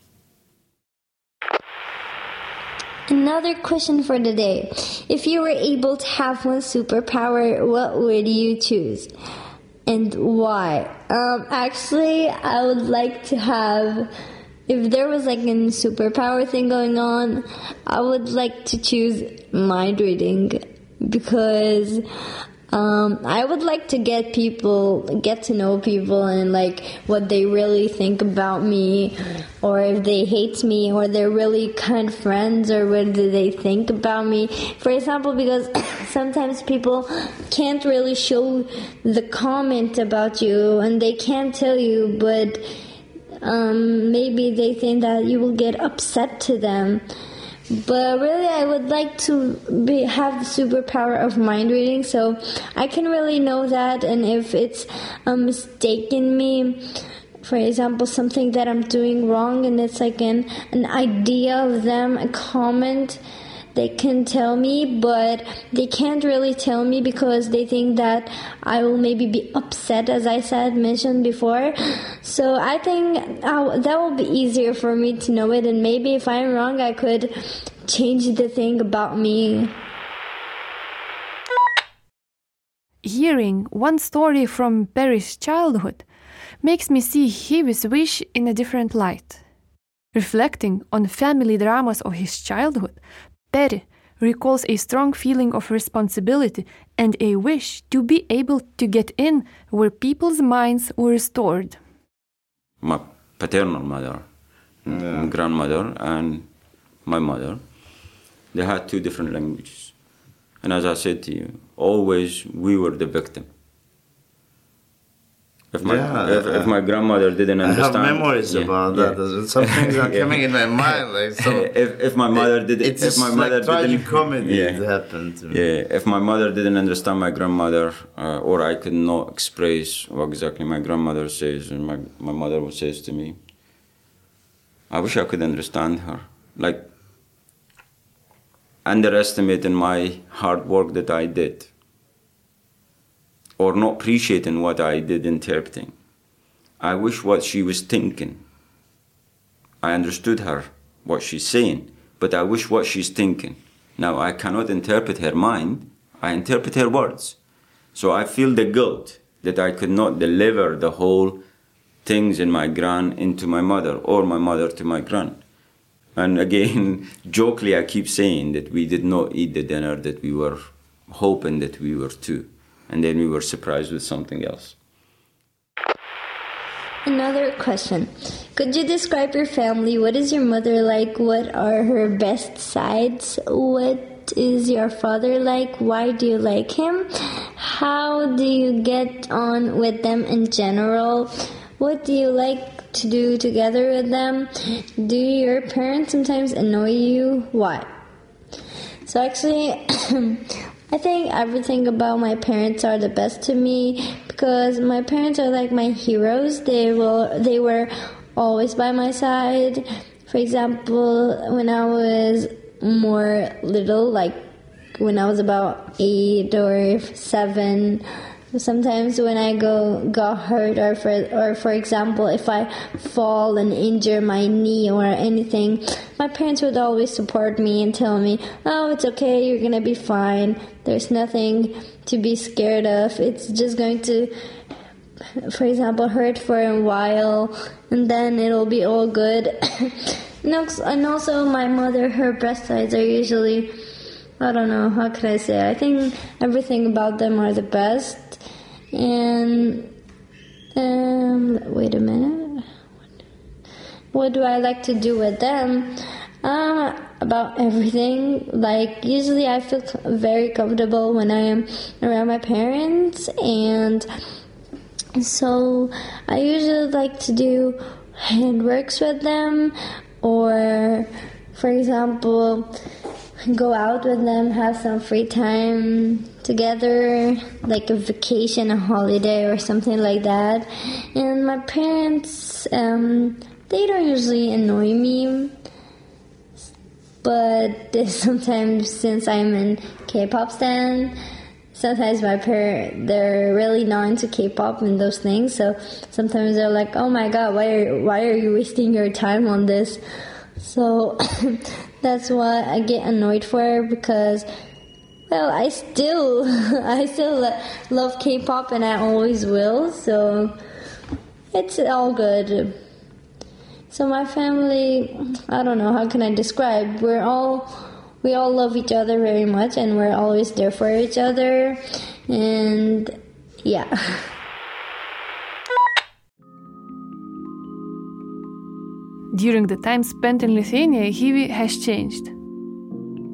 Another question for the day. If you were able to have one superpower, what would you choose? And why? Um, actually, I would like to have, if there was like a superpower thing going on, I would like to choose mind reading because um, I would like to get people, get to know people and like what they really think about me, or if they hate me, or they're really kind friends, or what do they think about me. For example, because sometimes people can't really show the comment about you and they can't tell you, but um, maybe they think that you will get upset to them. But really, I would like to be, have the superpower of mind reading, so I can really know that. And if it's uh, a mistake in me, for example, something that I'm doing wrong, and it's like an an idea of them, a comment, they can tell me, but they can't really tell me because they think that I will maybe be upset, as I said mentioned before. So I think uh, that will be easier for me to know it, and maybe if I'm wrong, I could change the thing about me. Hearing one story from Peri's childhood makes me see his wish in a different light. Reflecting on family dramas of his childhood, Peri recalls a strong feeling of responsibility and a wish to be able to get in where people's minds were stored. My paternal mother, mm, my grandmother, and my mother, they had two different languages. And as I said to you, always we were the victim. If my, Yeah, if, if my grandmother didn't understand, I have memories Yeah, about yeah. that. Some things are coming in my mind, like some. if, if my mother did, it's if my mother like didn't, comedy yeah. that happened to me. Yeah, if my mother didn't understand my grandmother, uh, or I could not express what exactly my grandmother says and my, my mother says to me, I wish I could understand her. Like, underestimating my hard work that I did, or not appreciating what I did interpreting. I wish what she was thinking. I understood her, what she's saying, but I wish what she's thinking. Now, I cannot interpret her mind, I interpret her words. So I feel the guilt that I could not deliver the whole things in my grand into my mother or my mother to my grand. And again, jokingly, I keep saying that we did not eat the dinner that we were hoping that we were to. And then we were surprised with something else. Another question. Could you describe your family? What is your mother like? What are her best sides? What is your father like? Why do you like him? How do you get on with them in general? What do you like to do together with them? Do your parents sometimes annoy you? Why? So actually, I think everything about my parents are the best to me because my parents are like my heroes. They will they were always by my side. For example, when I was more little, like when I was about eight or seven, sometimes when I go got hurt or for or for example if I fall and injure my knee or anything, my parents would always support me and tell me, "Oh, it's okay. You're gonna be fine. There's nothing to be scared of. It's just going to." For example, hurt for a while, and then it'll be all good. and also- my mother, her breast sides are usually I don't know, how could I say? I think everything about them are the best. And um wait a minute. What do I like to do with them? Uh, about everything. Like usually I feel very comfortable when I am around my parents and so I usually like to do handworks with them or for example go out with them, have some free time together, like a vacation, a holiday, or something like that. And my parents, um, they don't usually annoy me, but sometimes since I'm in K-pop stan, sometimes my parents they're really not into K-pop and those things. So sometimes they're like, "Oh my God, why are why are you wasting your time on this?" So that's why I get annoyed for because well, I still I still love K-pop and I always will. So it's all good. So my family, I don't know how can I describe. We're all we all love each other very much and we're always there for each other and yeah. During the time spent in Lithuania, Hivi has changed.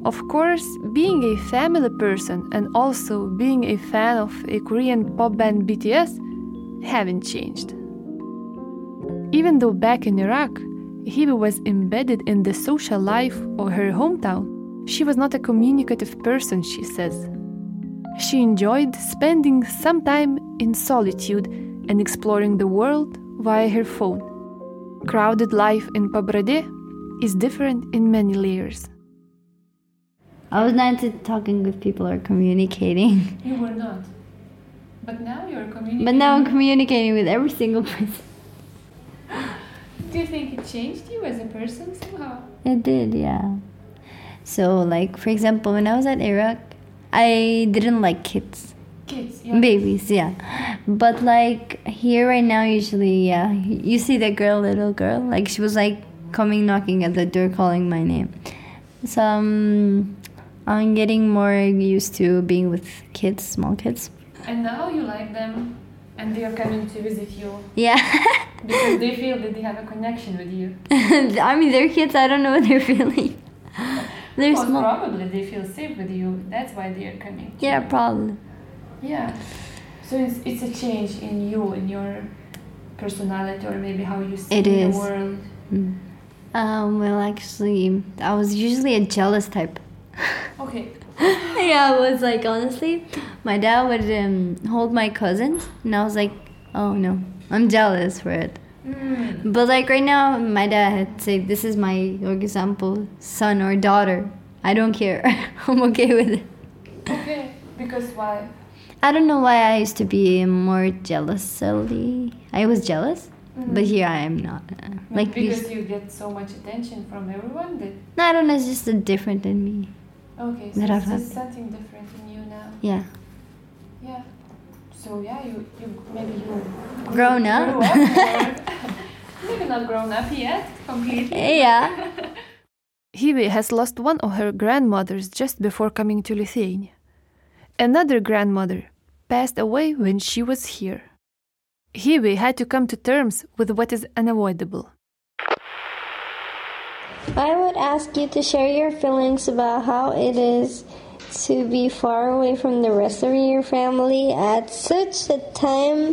Of course, being a family person and also being a fan of a Korean pop band BTS haven't changed. Even though back in Iraq, Hivi was embedded in the social life of her hometown, she was not a communicative person, she says. She enjoyed spending some time in solitude and exploring the world via her phone. Crowded life in Pabrade is different in many layers. I was not into talking with people or communicating. You were not. But now you're communicating. But now I'm communicating with every single person. Do you think it changed you as a person somehow? It did, yeah. So, like, for example, when I was at Iraq, I didn't like kids. Kids, yeah. Babies, yeah. But, like, here right now, usually, yeah, you see that girl, little girl, like, she was, like, coming knocking at the door calling my name. So, um, I'm getting more used to being with kids, small kids. And now you like them and they are coming to visit you Yeah. because they feel that they have a connection with you. I mean, they're kids. I don't know what they're feeling. they're Most small. probably they feel safe with you. That's why they are coming. Yeah, you. probably. Yeah. So it's, it's a change in you, in your personality, or maybe how you see It the is. world. Um, well, actually, I was usually a jealous type. Okay. yeah, I was like, honestly, my dad would um, hold my cousins, and I was like, oh no, I'm jealous for it. Mm. But like right now, my dad had said, this is my for example, son or daughter. I don't care. I'm okay with it. Okay. Because why? I don't know why I used to be more jealous. Silly. I was jealous, but here I am not. Uh, like because you get so much attention from everyone that No, I don't know. It's just a different in me. Okay, so That it's I've just something different in you now. Yeah. Yeah. So yeah, you you maybe you Grown up. grew up maybe not grown up yet completely. Yeah. Hivi has lost one of her grandmothers just before coming to Lithuania. Another grandmother passed away when she was here. Hivi had to come to terms with what is unavoidable. I would ask you to share your feelings about how it is to be far away from the rest of your family at such a time.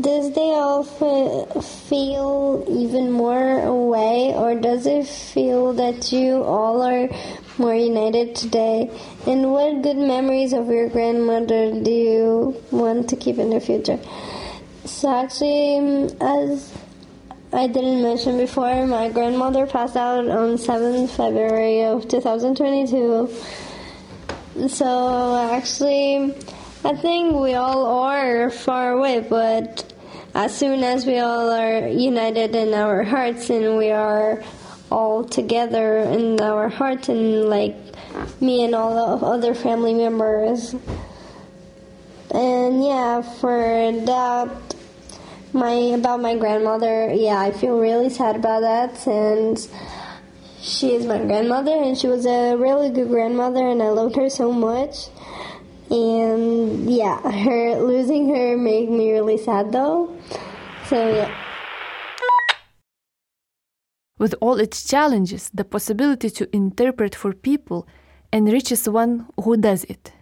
Does they all f- feel even more away, or does it feel that you all are more united today? And what good memories of your grandmother do you want to keep in the future? So actually, as I didn't mention before, my grandmother passed out on 7th February of 2022. So actually, I think we all are far away, but as soon as we all are united in our hearts and we are all together in our hearts and like me and all the other family members. And yeah, for that, my about my grandmother, yeah, I feel really sad about that, and she is my grandmother, and she was a really good grandmother, and I loved her so much. And yeah, her losing her made me really sad though. So yeah. With all its challenges, the possibility to interpret for people enriches one who does it.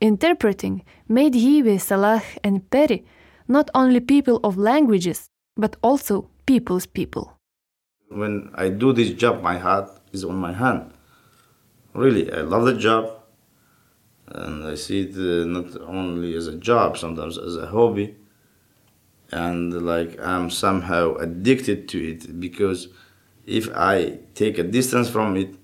Interpreting made Hivi, Salah, and Peri not only people of languages, but also people's people. When I do this job, my heart is on my hand. Really, I love the job, and I see it uh, not only as a job, sometimes as a hobby, and like I'm somehow addicted to it because if I take a distance from it,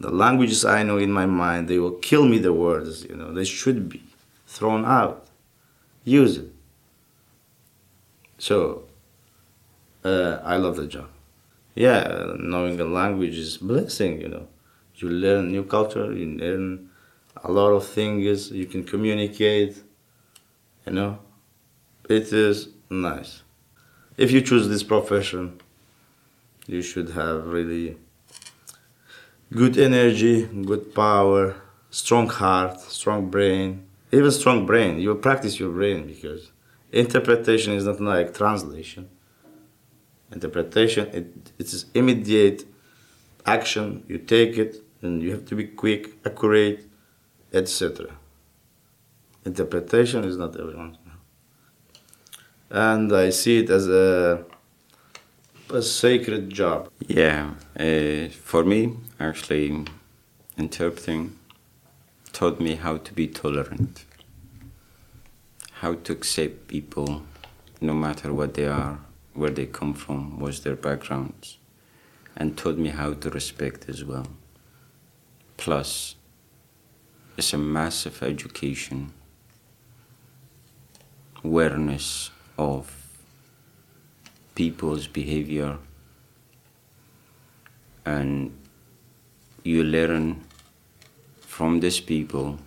the languages I know in my mind, they will kill me the words, you know, they should be thrown out, use it. So, uh, I love the job. Yeah, knowing a language is blessing, you know. You learn new culture, you learn a lot of things, you can communicate, you know. It is nice. If you choose this profession, you should have really good energy, good power, strong heart, strong brain. Even strong brain, you practice your brain because interpretation is not like translation. Interpretation, it, it's immediate action. You take it, and you have to be quick, accurate, etc. Interpretation is not everyone's. And I see it as a, a sacred job. Yeah, uh, for me, actually, interpreting taught me how to be tolerant, how to accept people no matter what they are, where they come from, what's their backgrounds, and taught me how to respect as well. Plus, it's a massive education, awareness of people's behavior, and you learn from these people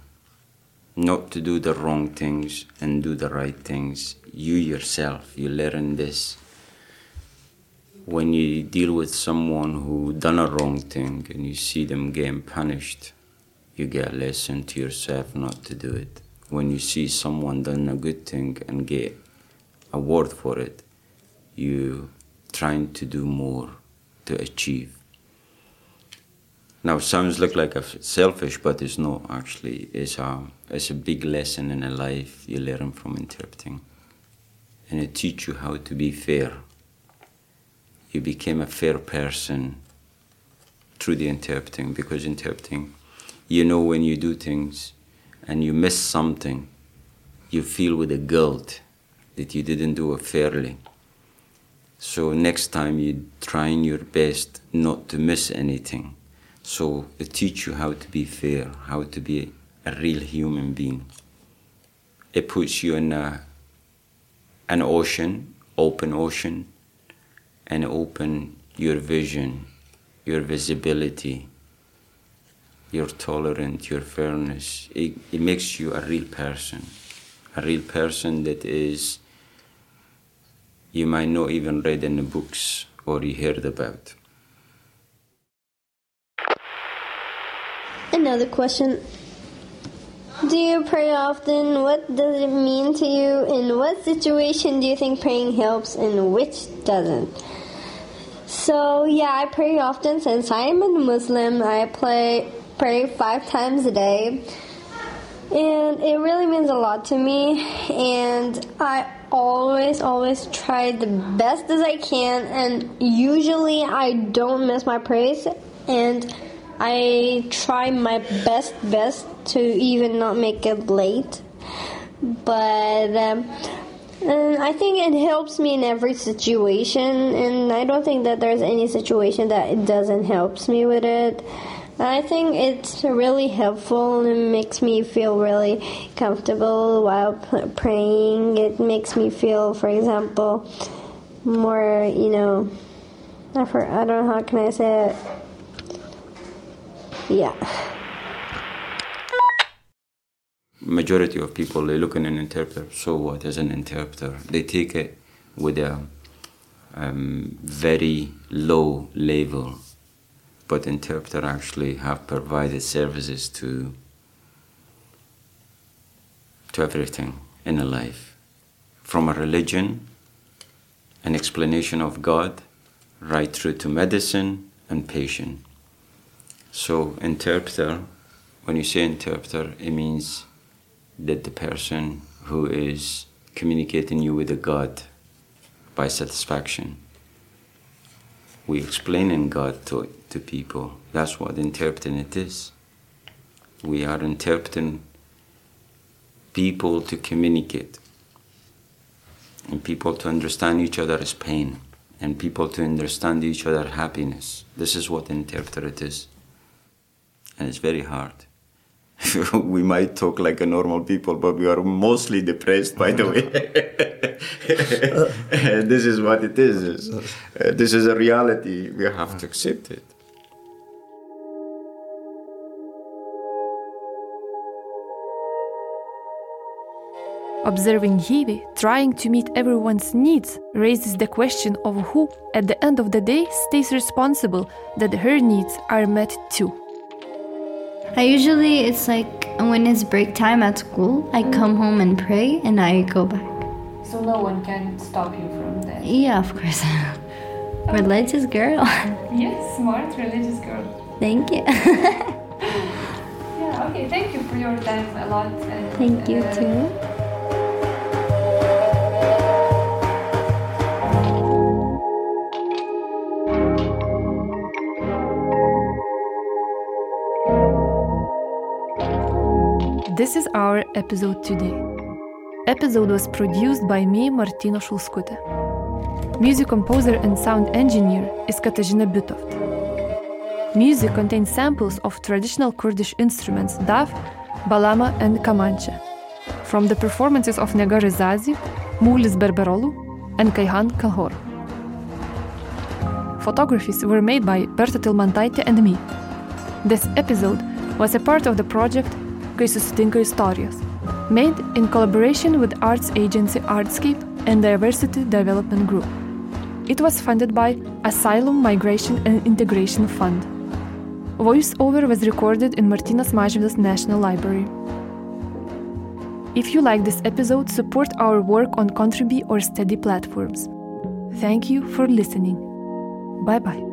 not to do the wrong things and do the right things. You yourself, you learn this when you deal with someone who done a wrong thing and you see them getting punished. you get a lesson to yourself not to do it. When you see someone done a good thing and get a word for it, you trying to do more to achieve. Now, sounds look like a selfish, but it's not actually. It's a, it's a big lesson in a life you learn from interpreting. And it teach you how to be fair. You became a fair person through the interpreting because interpreting, you know when you do things and you miss something, you feel with a guilt that you didn't do it fairly. So next time you trying your best not to miss anything. So it teach you how to be fair, how to be a real human being. It puts you in a, an ocean, open ocean, and open your vision, your visibility, your tolerance, your fairness. It, it makes you a real person, a real person that is you might not even read in the books or you heard about. Another question. Do you pray often? What does it mean to you? In what situation do you think praying helps and which doesn't? So, yeah, I pray often since I am a Muslim. I play, pray five times a day. And it really means a lot to me. And I always, always try the best as I can. And usually I don't miss my prayers. And I try my best, best to even not make it late. But um, I think it helps me in every situation. And I don't think that there's any situation that it doesn't helps me with it. I think it's really helpful and it makes me feel really comfortable while p- praying. It makes me feel, for example, more, you know, I don't know how can I say it. Yeah. Majority of people they look at an interpreter. So what as an interpreter? They take it with a um, very low level but interpreter actually have provided services to to everything in a life from a religion an explanation of god right through to medicine and patient so interpreter when you say interpreter it means that the person who is communicating you with a god by satisfaction we explaining God to, to people. That's what interpreting it is. We are interpreting people to communicate, and people to understand each other's pain, and people to understand each other's happiness. This is what interpreter it is. And it's very hard. we might talk like a normal people, but we are mostly depressed, by the way. this is what it is. Uh, this is a reality. We have to accept it. Observing Hivi trying to meet everyone's needs raises the question of who, at the end of the day, stays responsible that her needs are met too. I usually, it's like when it's break time at school, I come home and pray and I go back. So no one can stop you from that. Yeah, of course. Religious girl. Yes, smart religious girl. Thank you. Yeah, okay, thank you for your time a lot. And, Thank you uh, too. This is our episode today. Episode was produced by me, Martina Šulskutė. Music composer and sound engineer is Katarzyna Bytoft. Music contains samples of traditional Kurdish instruments daf, baglama, and kamancha, from the performances of Negar Rizazi, Mulis Berberolu, and Kayhan Kalhor. Photographies were made by Berta Tilmantaitė and me. This episode was a part of the project Kai susitinka istorijos, made in collaboration with arts agency Artscape and Diversity Development Group. It was funded by Asylum Migration and Integration Fund. Voiceover was recorded in Martynas Mažvydas National Library. If you like this episode, support our work on Contribee or Steady platforms. Thank you for listening. Bye bye.